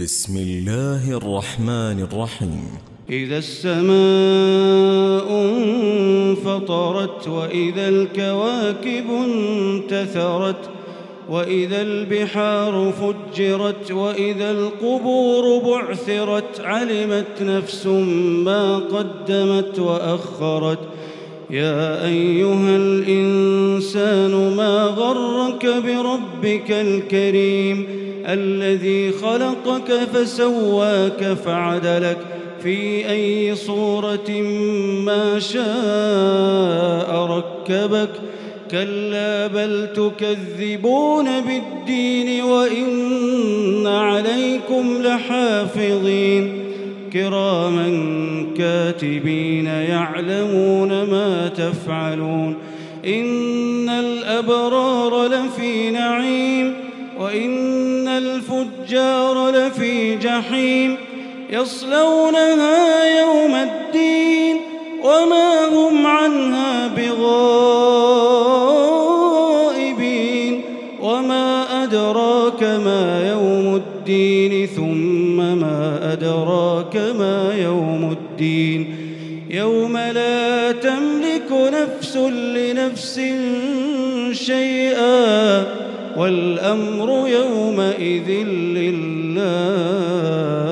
بسم الله الرحمن الرحيم. إذا السماء انفطرت وإذا الكواكب انتثرت وإذا البحار فجرت وإذا القبور بعثرت علمت نفس ما قدمت وأخرت. يا أيها الإنسان ما غرك بربك الكريم؟ الذي خلقك فسواك فعدلك في أي صورة ما شاء ركبك كلا بل تكذبون بالدين وإن عليكم لحافظين كراما كاتبين يعلمون ما تفعلون إن الأبرار لفي نعيم وإن الفجار لفي جحيم يصلونها يوم الدين وما هم عنها بغائبين وما أدراك ما يوم الدين ثم ما أدراك ما يوم الدين يوم لا تملك نفس لنفس شيئا والأمر يومئذ لله.